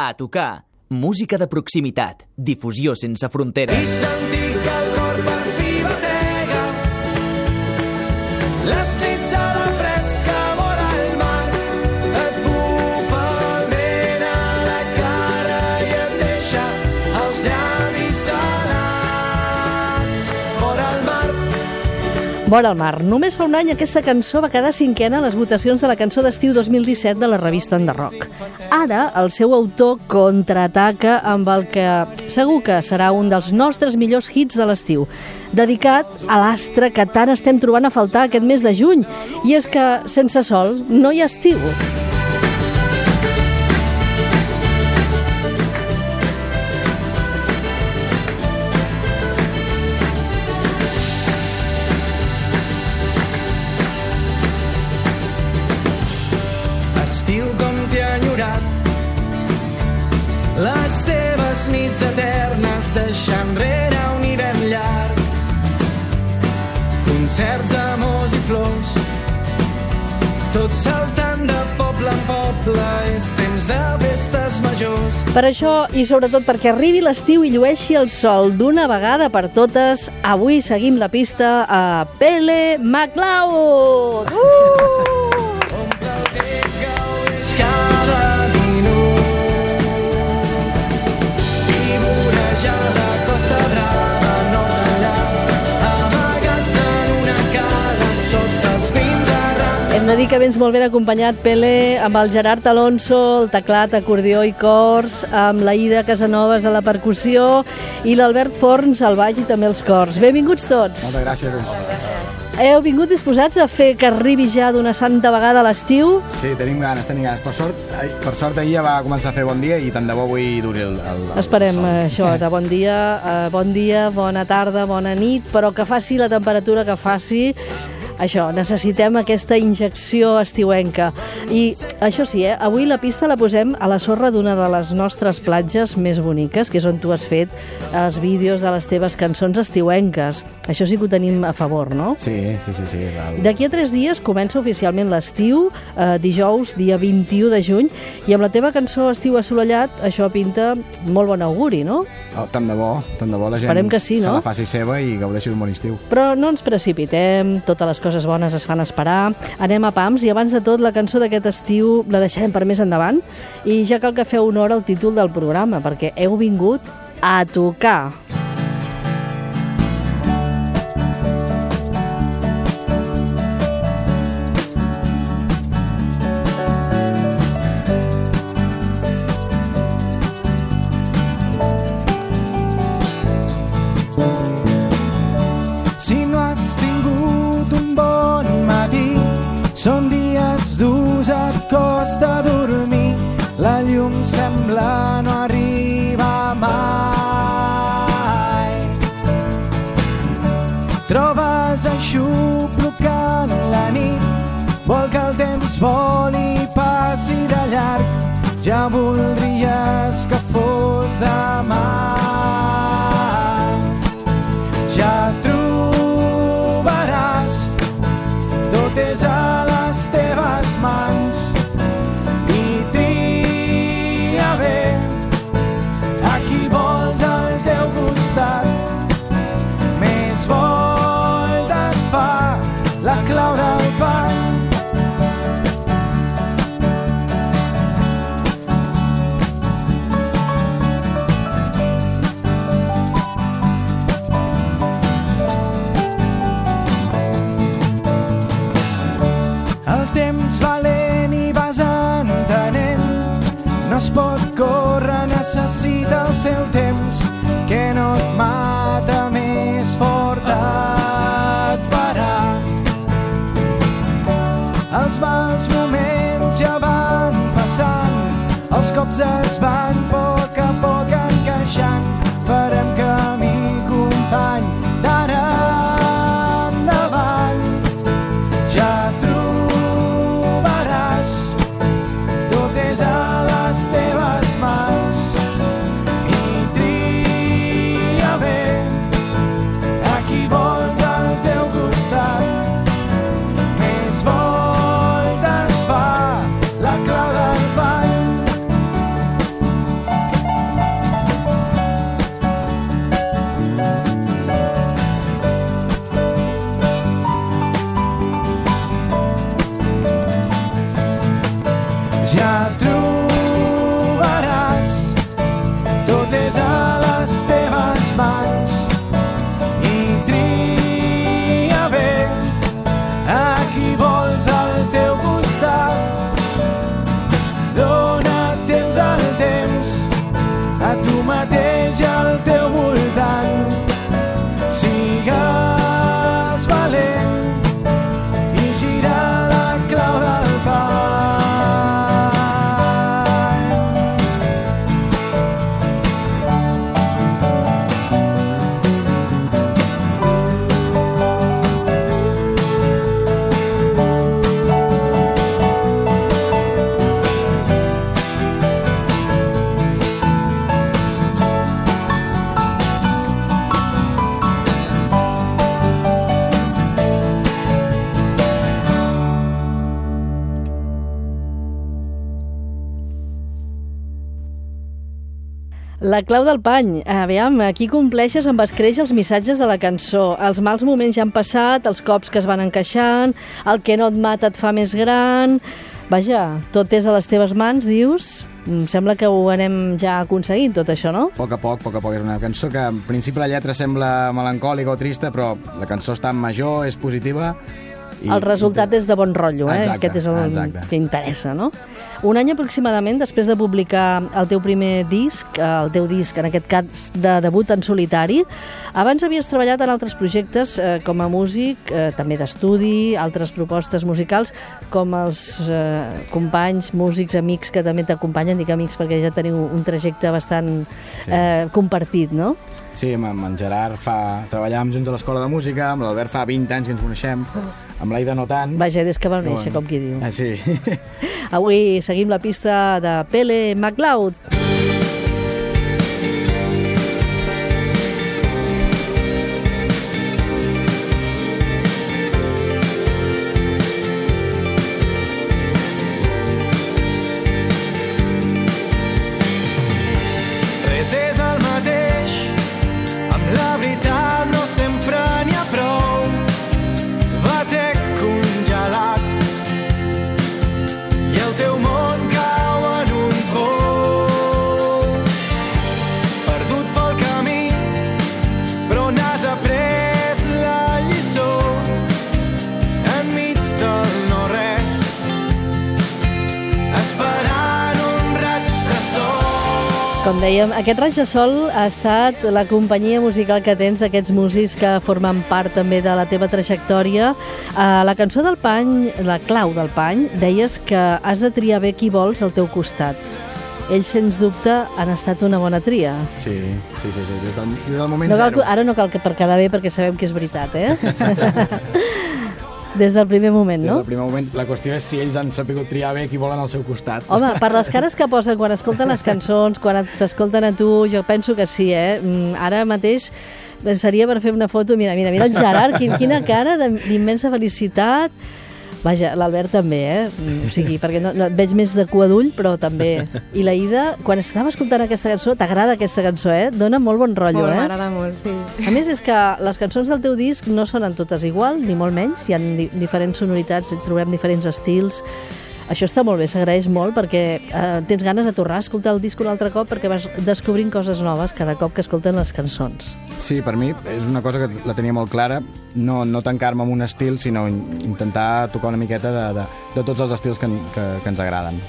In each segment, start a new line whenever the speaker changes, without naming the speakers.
A tocar. Música de proximitat. Difusió sense fronteres.
I sentir que Vora el mar.
Només fa un any aquesta cançó va quedar cinquena a les votacions de la cançó d'estiu 2017 de la revista Rock. Ara, el seu autor contraataca amb el que segur que serà un dels nostres millors hits de l'estiu, dedicat a l'astre que tant estem trobant a faltar aquest mes de juny. I és que, sense sol, no hi ha estiu.
Estiu com t'he enyorat Les teves nits eternes deixant rere un hivern llarg Concerts, amors i flors Tot saltant de poble en poble És temps de festes majors
Per això, i sobretot perquè arribi l'estiu i llueixi el sol d'una vegada per totes, avui seguim la pista a Pele MacLeod! Uh! Hem de dir que vens molt ben acompanyat, Pele, amb el Gerard Alonso, el teclat, acordió i cors, amb la Ida Casanovas a la percussió i l'Albert Forns al baix i també els cors. Benvinguts tots!
Moltes gràcies.
Heu vingut disposats a fer que arribi ja d'una santa vegada l'estiu?
Sí, tenim ganes, tenim ganes. Per sort, per sort ahir ja va començar a fer bon dia i tant de bo avui duri el, el, el
Esperem
el
eh, això, de bon dia, eh, bon dia, bona tarda, bona nit, però que faci la temperatura que faci, això, necessitem aquesta injecció estiuenca. I això sí, eh, avui la pista la posem a la sorra d'una de les nostres platges més boniques, que és on tu has fet els vídeos de les teves cançons estiuenques. Això sí que ho tenim a favor, no?
Sí, sí, sí. sí el...
D'aquí a tres dies comença oficialment l'estiu, eh, dijous, dia 21 de juny, i amb la teva cançó Estiu assolellat, això pinta molt bon auguri, no?
Oh, tant de bo, tant de bo la gent
Esperem que sí,
se
no?
la faci seva i gaudeixi d'un bon estiu.
Però no ens precipitem, totes les coses bones es fan esperar, anem a pams i abans de tot la cançó d'aquest estiu la deixarem per més endavant i ja cal que feu honor al títol del programa perquè heu vingut a tocar.
Teves Els cops La clau del
pany. Aviam, aquí compleixes amb escreix els missatges de la cançó. Els mals moments ja han passat, els cops que es van encaixant, el que no et mata et fa més gran... Vaja, tot és a les teves mans, dius? Em sembla que ho anem ja aconseguint, tot això, no?
A poc a poc, a poc a poc. És una cançó que en principi la lletra sembla melancòlica o trista, però la cançó està en major, és positiva...
el resultat és de bon rotllo, eh?
Exacte,
Aquest és el
exacte.
que interessa, no? Un any aproximadament després de publicar el teu primer disc, el teu disc, en aquest cas de debut en solitari, abans havies treballat en altres projectes eh, com a músic, eh, també d'estudi, altres propostes musicals, com els eh, companys, músics, amics que també t'acompanyen, dic amics perquè ja teniu un trajecte bastant eh, compartit, no?
Sí, amb, amb en Gerard fa... treballàvem junts a l'escola de música, amb l'Albert fa 20 anys que ens coneixem, amb l'Aida no tant.
Vaja, des que
Però
néixer,
bueno.
com qui diu.
Ah, sí.
Avui seguim la pista de Pele MacLeod. Dèiem, aquest raig de sol ha estat la companyia musical que tens d'aquests músics que formen part també de la teva trajectòria. A la cançó del pany, la clau del pany, deies que has de triar bé qui vols al teu costat. Ells, sens dubte, han estat una bona tria.
Sí, sí, sí, sí. Des, del, des del moment
No cal,
zero.
ara no cal que per quedar bé perquè sabem que és veritat, eh? Des del primer moment,
Des
no?
del primer moment, la qüestió és si ells han sapigut triar bé qui volen al seu costat.
Home, per les cares que posen quan escolten les cançons, quan t'escolten a tu, jo penso que sí, eh? Mm, Ara mateix seria per fer una foto, mira, mira, mira el Gerard, quin, quina cara d'immensa felicitat. Vaja, l'Albert també, eh? Mm, O sigui, perquè no, no, et veig més de cua d'ull, però també. I la Ida, quan estava escoltant aquesta cançó, t'agrada aquesta cançó, eh? Dona molt bon rotllo,
Molt,
eh?
m'agrada molt, sí.
A més, és que les cançons del teu disc no sonen totes igual, ni molt menys. Hi ha di diferents sonoritats, hi trobem diferents estils. Això està molt bé, s'agraeix molt perquè eh, tens ganes de tornar a escoltar el disc un altre cop perquè vas descobrint coses noves cada cop que escolten les cançons.
Sí, per mi és una cosa que la tenia molt clara, no, no tancar-me en un estil, sinó in- intentar tocar una miqueta de, de, de tots els estils que, que, que ens agraden.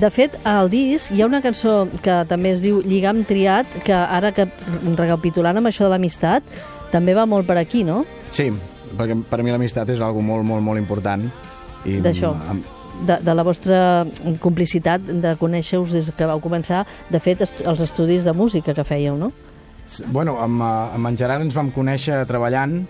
De fet, al disc hi ha una cançó que també es diu Lligam triat, que ara que recapitulant amb això de l'amistat, també va molt per aquí, no?
Sí, perquè per mi l'amistat és algo molt, molt, molt important. I
D'això.
amb-
De, de la vostra complicitat de conèixer-vos des que vau començar, de fet, est els estudis de música que fèieu, no?
Bueno, amb, eh, amb en Gerard ens vam conèixer treballant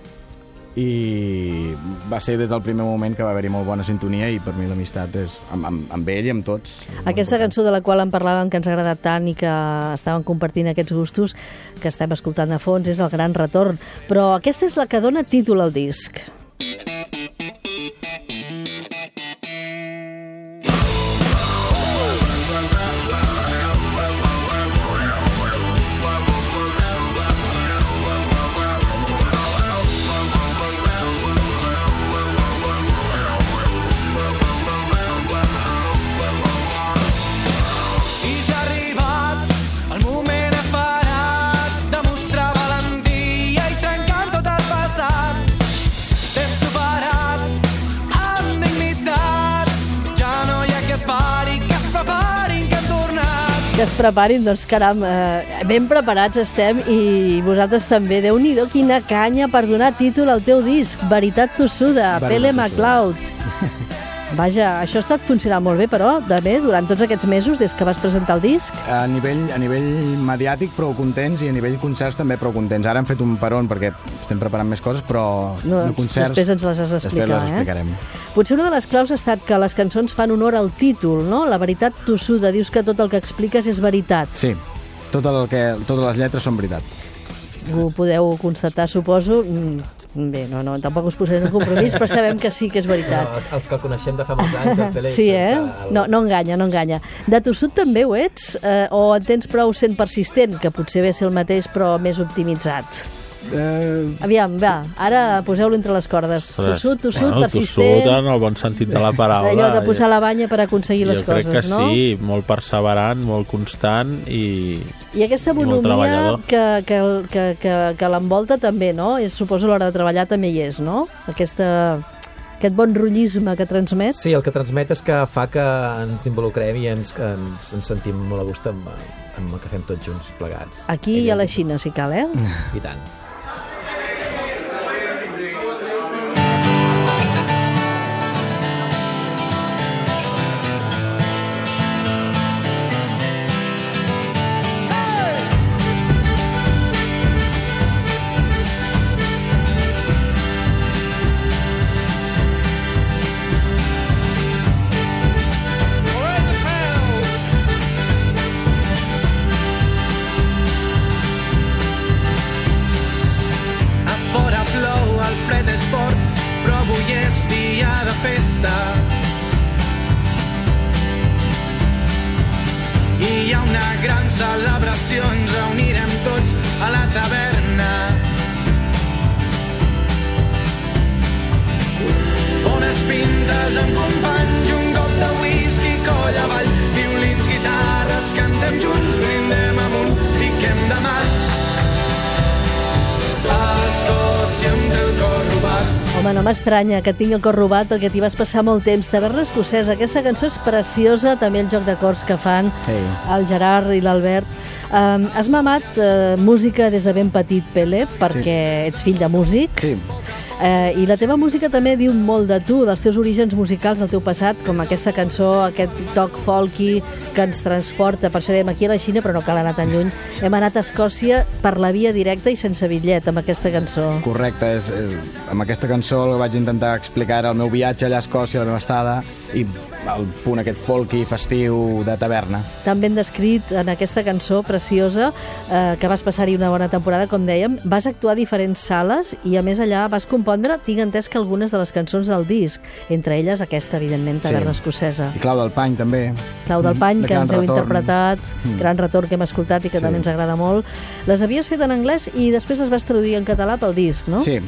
i va ser des del primer moment que va haver-hi molt bona sintonia i per mi l'amistat és amb, amb, amb ell i amb tots.
Aquesta cançó de la qual en parlàvem que ens ha agradat tant i que estàvem compartint aquests gustos que estem escoltant de fons és el gran retorn. Però aquesta és la que dona títol al disc.
Preparin,
doncs caram, eh, ben preparats estem i vosaltres també. déu nhi quina canya per donar títol al teu disc, Veritat tossuda, Pele. MacLeod. Vaja, això ha estat funcionant molt bé, però, també, durant tots aquests mesos, des que vas presentar el disc.
A nivell, a nivell mediàtic prou contents i a nivell concerts també prou contents. Ara hem fet un peron perquè estem preparant més coses, però
No,
de concerts...
després ens les has d'explicar,
Després les
eh?
explicarem.
Potser una de les claus ha estat que les cançons fan honor al títol, no? La veritat tossuda. Dius que tot el que expliques és veritat.
Sí, tot el que, totes les lletres són veritat.
Ho podeu constatar, suposo. Bé, no, no, tampoc us posaré en un compromís, però sabem que sí que és veritat.
No, els que el coneixem de fa molts anys, el Pele...
Sí, eh?
sempre
No, no enganya, no enganya. De tossut també ho ets? Eh, o en tens prou sent persistent, que potser ve ser el mateix però més optimitzat?
Eh,
Aviam, va, ara poseu-lo entre les cordes. Tossut, tossut,
bueno,
persistent...
Tossut en el bon sentit de la paraula.
Allò de posar la banya per aconseguir les
jo crec
coses,
que
no?
sí, molt perseverant, molt constant i...
I aquesta
I
bonomia
treballador.
que, que, que, que, que l'envolta també, no? És, suposo l'hora de treballar també hi és, no? Aquesta, aquest bon rotllisme que transmet.
Sí, el que transmet és que fa que ens involucrem i ens, que ens, ens sentim molt a gust amb, amb el que fem tots junts plegats.
Aquí i a la Xina, si cal, eh?
I tant.
Home, no m'estranya que tingui el cor robat perquè t'hi vas passar molt temps. Taverna escocesa, aquesta cançó és preciosa, també el joc d'acords que fan
Ei.
el Gerard i l'Albert. Um, has mamat uh, música des de ben petit, Pele, perquè ets fill de músic.
sí,
Eh, I la teva música també diu molt de tu, dels teus orígens musicals, del teu passat, com aquesta cançó, aquest toc folky que ens transporta. Per això dèiem aquí a la Xina, però no cal anar tan lluny. Hem anat a Escòcia per la via directa i sense bitllet amb aquesta cançó.
correcte. És, és, amb aquesta cançó vaig intentar explicar el meu viatge allà a Escòcia, la meva estada, i el punt aquest folky festiu de taverna.
Tan ben descrit en aquesta cançó preciosa eh, que vas passar-hi una bona temporada, com dèiem. Vas actuar a diferents sales i, a més, allà vas compondre, tinc entès que algunes de les cançons del disc, entre elles aquesta, evidentment, Taverna
Sí.
Escocesa.
I Clau del Pany, també.
Clau del Pany,
De
que ens heu
retorn.
interpretat,
Mm.
gran retorn que hem escoltat i que
Sí.
també ens agrada molt. Les havies fet en anglès i després les vas traduir en català pel disc, no?
Sí,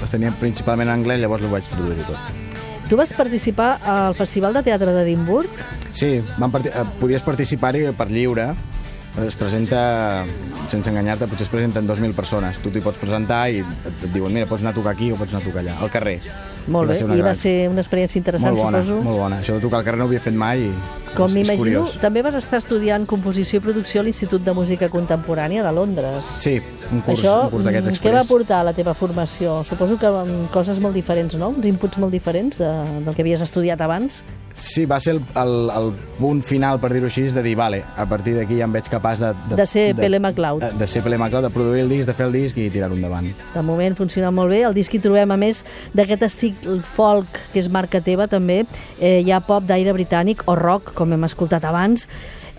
les tenia principalment en anglès, llavors ho vaig traduir tot.
Tu vas participar al Festival de Teatre d'Edimburg
Sí, van parti eh, podies participar-hi per lliure. Es presenta, sense enganyar-te, potser es presenten 2.000 persones. Tu t'hi pots presentar i et, et diuen, mira, pots anar a tocar aquí o pots anar a tocar allà, al carrer.
Molt
I va
bé,
una
i va
gran-
ser una experiència interessant,
molt bona,
suposo.
molt bona. Això de tocar al carrer no ho havia fet mai i
Com m'imagino, també vas estar estudiant composició i producció a l'Institut de Música Contemporània de Londres.
Sí, un curs,
Això,
un curs d'aquests
mm, què va
express.
portar a la teva formació? Suposo que amb coses molt diferents, no? Uns inputs molt diferents de, del que havies estudiat abans.
Sí, va ser el, el, el punt final, per dir-ho així, de dir, vale, a partir d'aquí ja em veig capaç de...
De ser Pele MacLeod.
De, de ser Pele MacLeod, de produir el disc, de fer el disc i tirar-ho endavant.
De moment funciona molt bé. El disc hi trobem, a més, d'aquest estil folk, que és marca teva, també. Eh, hi ha pop d'aire britànic o rock, com hem escoltat abans.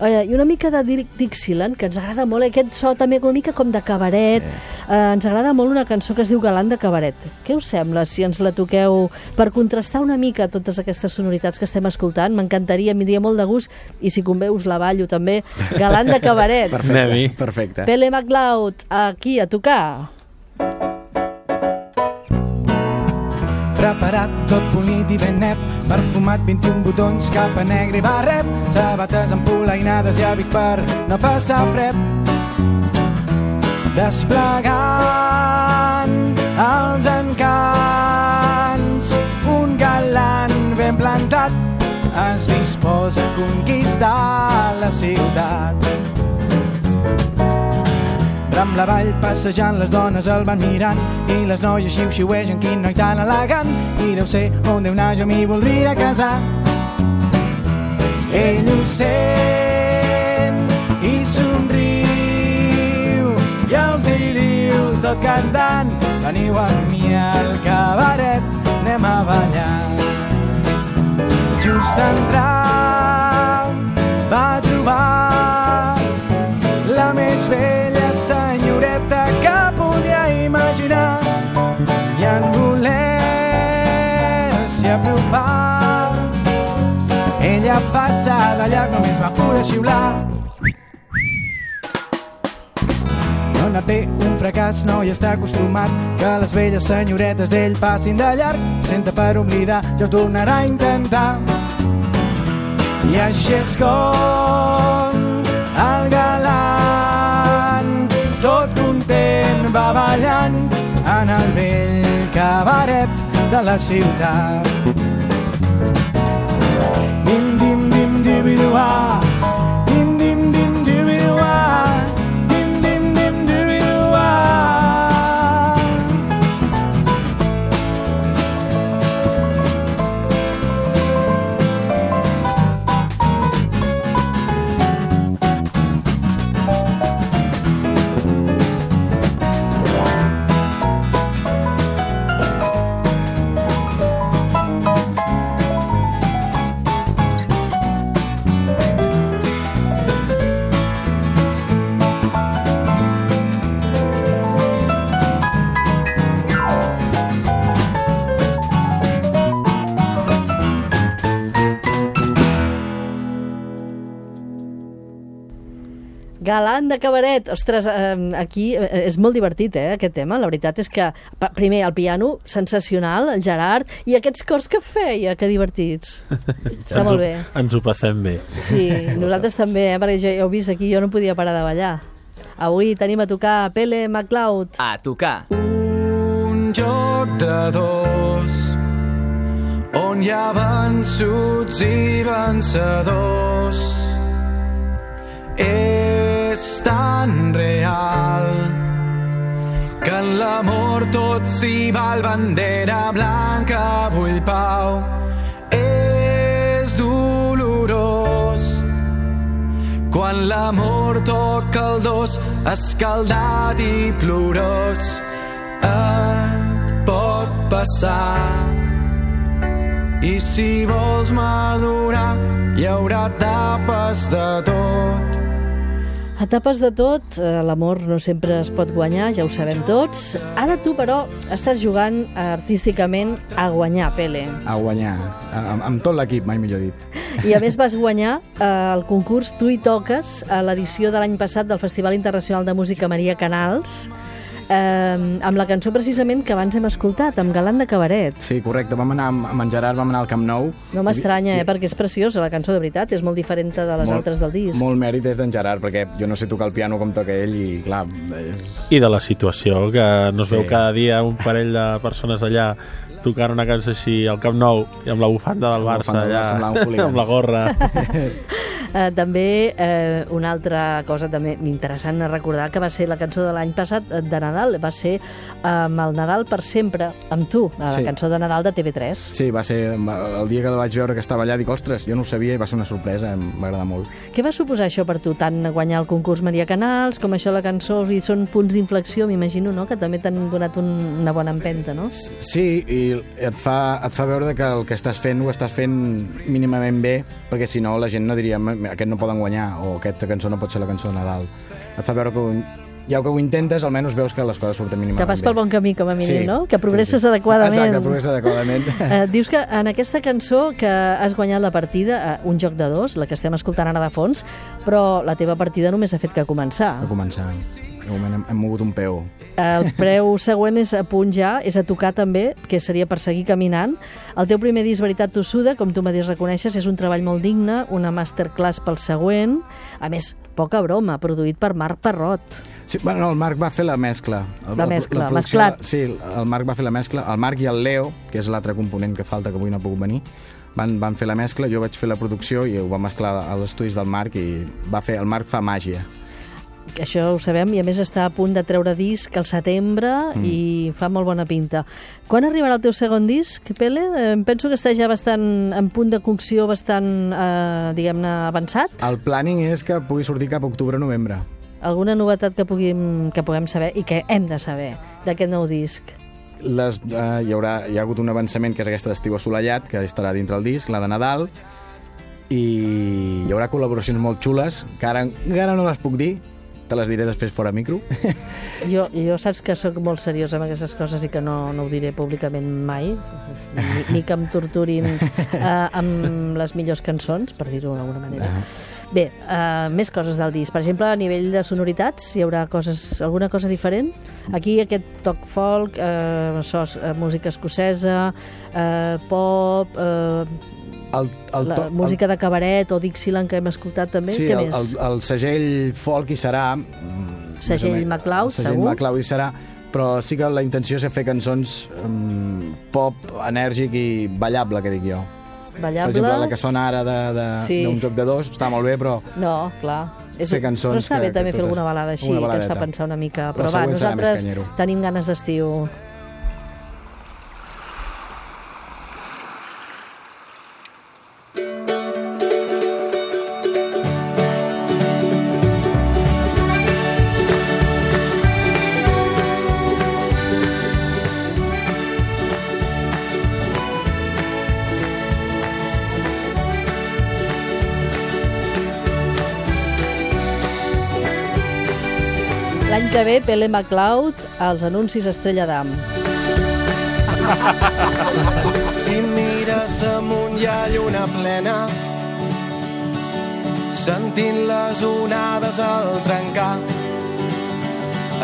Eh, I una mica de Di- Dixieland, que ens agrada molt. Aquest so també una mica com de cabaret. Eh, ens agrada molt una cançó que es diu Galant de Cabaret. Què us sembla si ens la toqueu per contrastar una mica totes aquestes sonoritats que estem escoltant? M'encantaria, m'hi molt de gust. I si convé us la ballo també. Galant de Cabaret.
Perfecte, perfecte.
Pele MacLeod, aquí a tocar.
Preparat, tot polit i ben net, perfumat, 21 botons, capa negra i barret, sabates empolainades i abric per no passar fred. Desplegant els encants, un galant ben plantat es disposa a conquistar la ciutat. Ram la vall passejant, les dones el van mirant i les noies xiu-xiuegen, quin noi tan elegant i deu ser on deu anar, jo m'hi voldria casar. Ell ho sent i somriu i els hi diu tot cantant veniu amb mi al cabaret, anem a ballar. Just entrar va trobar la més bella de xiular. Dona té un fracàs, no hi està acostumat que les velles senyoretes d'ell passin de llarg. Senta per oblidar, ja ho tornarà a intentar. I així és com el galant, tot content, va ballant en el vell cabaret de la ciutat. continuar.
Galant de cabaret. Ostres, eh, aquí eh, és molt divertit, eh, aquest tema. La veritat és que, primer, el piano, sensacional, el Gerard, i aquests cors que feia, que divertits. Està
Ens
molt
ho-
bé.
Ens ho passem bé.
Sí, nosaltres també, eh, perquè jo, ja heu vist aquí, jo no podia parar de ballar. Avui tenim a tocar Pele MacLeod.
A tocar.
Un joc de dos on hi ha vençuts i vencedors és tan real que en l'amor tot s'hi val bandera blanca vull pau és dolorós quan l'amor toca el dos, escaldat i plorós, et pot passar. I si vols madurar, hi haurà tapes de tot.
Etapes de tot, eh, l'amor no sempre es pot guanyar, ja ho sabem tots. Ara tu, però, estàs jugant artísticament a guanyar, Pele.
A guanyar. Amb, amb tot l'equip, mai millor dit.
I a més vas guanyar eh, el concurs Tu hi toques a l'edició de l'any passat del Festival Internacional de Música Maria Canals eh, amb la cançó precisament que abans hem escoltat, amb Galant de Cabaret.
Sí, correcte. Vam anar amb, amb en Gerard, vam anar al Camp Nou.
No m'estranya,
I-
eh, perquè és preciosa la cançó, de veritat, és molt diferent de les
molt-
altres del disc.
Molt mèrit és d'en Gerard, perquè jo no sé tocar el piano com toca ell i, clar, és...
I de la situació, que no es veu
Sí.
cada dia un parell de persones allà tocant una cançó així al Camp Nou i amb la bufanda del
Amb la
Barça
bufanda del Barça,
allà, amb la gorra.
Eh, també eh, una altra cosa també interessant a recordar que va ser la cançó de l'any passat eh, de Nadal, va ser amb el Nadal per sempre, amb tu, la
Sí.
cançó de Nadal de TV3.
Sí, va ser el dia que el vaig veure que estava allà, dic, ostres, jo no ho sabia i va ser una sorpresa, em va agradar molt.
Què va suposar això per tu, tant guanyar el concurs Maria Canals com això la cançó? I són punts d'inflexió, m'imagino, no?, que també t'han donat un, una bona empenta, no?
Sí, i et fa, et fa veure que el que estàs fent ho estàs fent mínimament bé, perquè si no la gent no diria "M- aquest no poden guanyar o aquesta cançó no pot ser la cançó de Nadal. Et fa veure que ja que ho intentes, almenys veus que les coses surten mínimament
Que vas pel bon camí, com a mínim,
Sí,
no? Que
sí,
progresses
sí.
adequadament.
Exacte, progresses adequadament.
Eh, dius que en aquesta cançó que has guanyat la partida, eh, un joc de dos, la que estem escoltant ara de fons, però la teva partida només ha fet que començar.
A començar. De moment hem, hem mogut un peu.
El preu següent és a punt ja, és a tocar també, que seria per seguir caminant. El teu primer disc, Veritat Tossuda, com tu mateix reconeixes, és un treball molt digne, una masterclass pel següent. A més, poca broma, produït per Marc Parrot.
Sí, bueno, no, el Marc va fer la mescla. El,
La mescla,
producció-
mesclat.
Sí, el Marc va fer la mescla. El Marc i el Leo, que és l'altre component que falta, que avui no ha pogut venir, van, van fer la mescla, jo vaig fer la producció i ho va mesclar als estudis del Marc i va fer, el Marc fa màgia.
Que Això ho sabem, i a més està a punt de treure disc al setembre mm. i fa molt bona pinta. Quan arribarà el teu segon disc, Pele? Eh, Em penso que està ja bastant en punt de cocció bastant, eh, diguem-ne, avançat.
El planning és que pugui sortir cap a octubre-novembre.
Alguna novetat que puguem, que puguem saber i que hem de saber d'aquest nou disc?
Les, uh, hi, haurà, hi ha hagut un avançament que és aquesta d'estiu assolellat, que estarà dintre el disc, la de Nadal, i hi haurà col·laboracions molt xules, que ara encara no les puc dir, te les diré després fora micro.
Jo, jo saps que sóc molt seriosa amb aquestes coses i que no, no ho diré públicament mai, ni, ni que em torturin eh, amb les millors cançons, per dir-ho d'alguna manera. Bé, uh, més coses del disc. Per exemple, a nivell de sonoritats, hi haurà coses, alguna cosa diferent? Aquí aquest toc folk, uh, sos, uh, música escocesa, uh, pop... Uh,
El, el,
la
to- el,
música de cabaret o Dixieland que hem escoltat també,
Sí,
què
el,
més?
el, el segell folk hi serà... mm,
Segell MacLeod,
el segell
segur.
MacLeod hi serà, però sí que la intenció és fer cançons um, pop, enèrgic i ballable, que dic jo.
Ballable?
Per exemple, la que sona ara d'un de,
Sí.
d'un joc de dos està molt bé, però
No, clar. És,
Fer cançons
però està
que-
bé també
que
fer alguna balada així, que ens fa pensar una mica.
Però
Però, va, nosaltres tenim ganes d'estiu. Ve, Pele MacLeod, als anuncis Estrella d'Am.
Si mires amunt hi ha lluna plena sentint les onades al trencar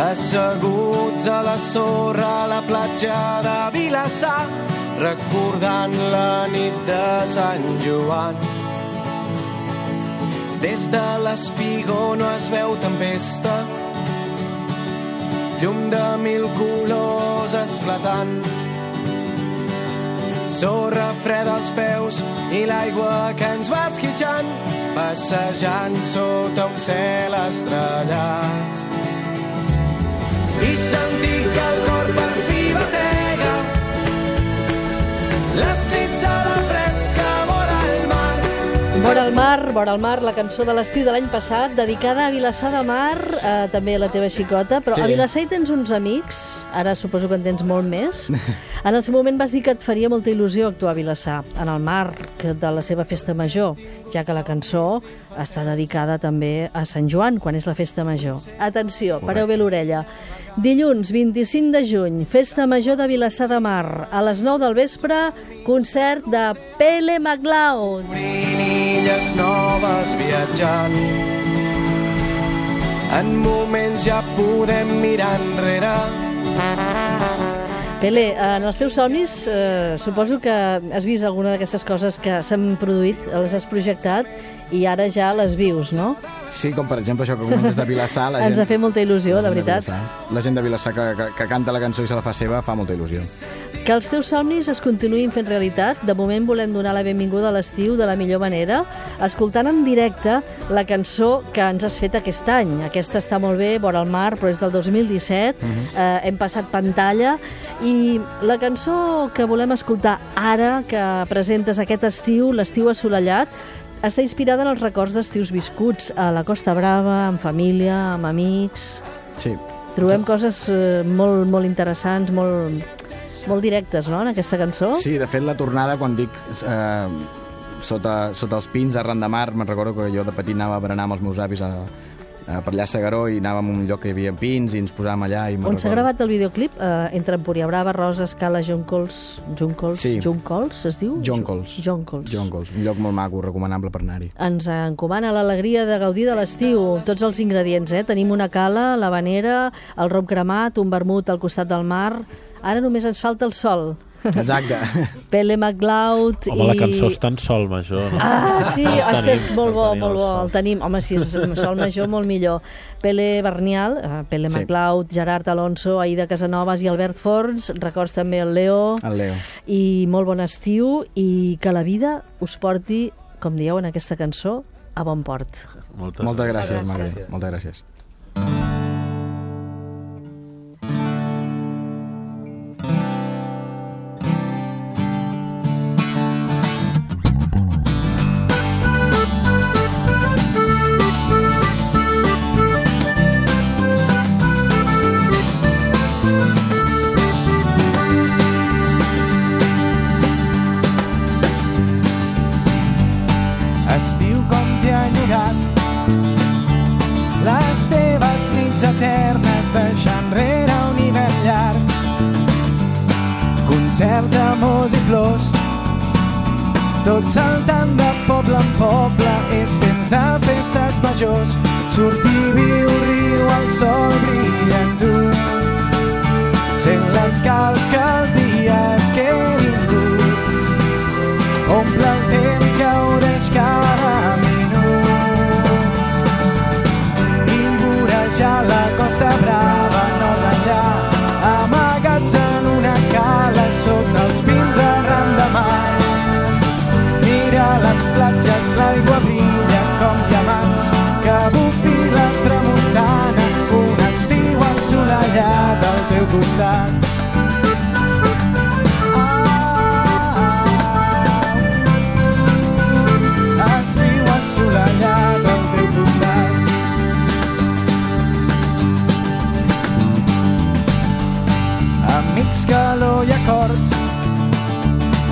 asseguts a la sorra a la platja de Vilassar recordant la nit de Sant Joan des de l'espigó no es veu tempesta llum de mil colors esclatant. Sorra freda als peus i l'aigua que ens va esquitxant passejant sota un cel estrellat. I sentir que el cor per fi batega. Les nits a la Vora el mar,
vora el mar, la cançó de l'estiu de l'any passat, dedicada a Vilassar de Mar, eh, també a la teva xicota, però
Sí.
a Vilassar hi tens uns amics, ara suposo que en tens molt més. En el seu moment vas dir que et faria molta il·lusió actuar a Vilassar, en el marc de la seva festa major, ja que la cançó està dedicada també a Sant Joan, quan és la festa major. Atenció, pareu bé l'orella. Dilluns 25 de juny, festa major de Vilassar de Mar. A les 9 del vespre, concert de Pele MacLeod.
illes noves viatjant. En moments ja podem mirar enrere.
Pele, en els teus somnis eh, suposo que has vist alguna d'aquestes coses que s'han produït, les has projectat i ara ja les vius, no?
sí, com per exemple això que comentes de Vilassar... La
Ens
gent,
ha fet molta il·lusió,
la gent
veritat.
La gent de Vilassar que, que, que canta la cançó i se la fa seva fa molta il·lusió.
Que els teus somnis es continuïn fent realitat. De moment volem donar la benvinguda a l'estiu de la millor manera, escoltant en directe la cançó que ens has fet aquest any. Aquesta està molt bé, vora el mar, però és del 2017. eh, hem passat pantalla i la cançó que volem escoltar ara, que presentes aquest estiu, l'estiu assolellat, està inspirada en els records d'estius viscuts a la Costa Brava, amb família, amb amics...
Sí,
Trobem coses eh, molt, molt interessants, molt, molt directes, no?, en aquesta cançó.
Sí, de fet, la tornada, quan dic eh, sota, sota els pins, arran de mar, me'n recordo que jo de petit anava a berenar amb els meus avis a, a, per allà a Segaró i anàvem a un lloc que hi havia pins i ens posàvem allà. I
On s'ha gravat el videoclip? Eh, entre Empúria Brava, Rosa, Escala, Joncols... Joncols?
Sí.
Joncols, es diu?
Joncols.
Joncols.
Joncols, un lloc molt maco, recomanable per anar-hi.
Ens encomana l'alegria de gaudir de l'estiu. Tots els ingredients, eh? Tenim una cala, l'havanera, el rom cremat, un vermut al costat del mar. Ara només ens falta el sol.
Exacte.
Pele MacLeod
Home,
i...
la cançó està en sol major. No?
Ah, sí,
El
ah, sí, és
tenim,
molt
el
bo,
tenim,
molt
el
bo,
sol.
el tenim. Home, si és sol major, molt millor. Pele Bernial, eh, Pele
Sí.
MacLeod, Gerard Alonso, Aida Casanovas i Albert Forns, records també el Leo,
El Leo.
i molt bon estiu, i que la vida us porti, com dieu en aquesta cançó, a bon port.
Moltes,
Moltes gràcies,
gràcies.
Magre. Moltes gràcies.
Estiu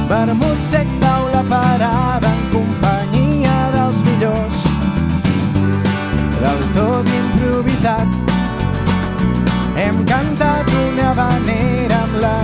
vermut sec taula parada en companyia dels millors. Del tot improvisat. Hem cantat una vanera amb la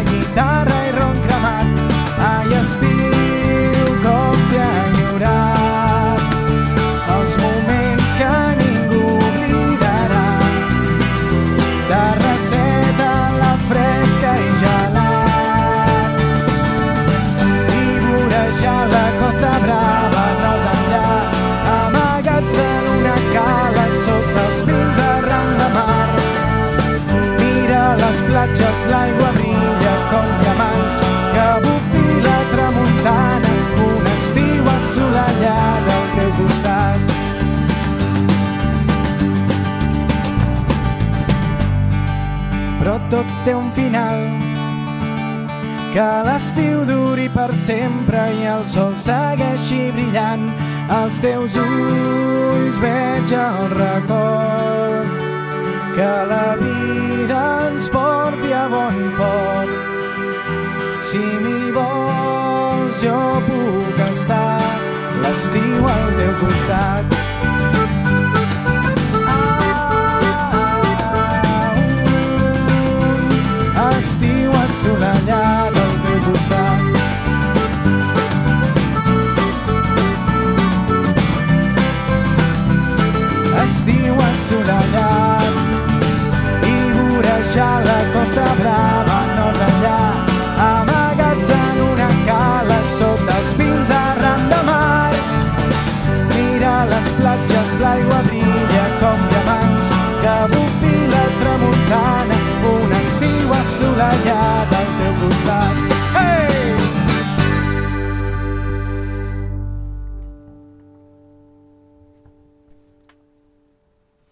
Si m'hi vols jo puc estar. L'estiu al teu costat.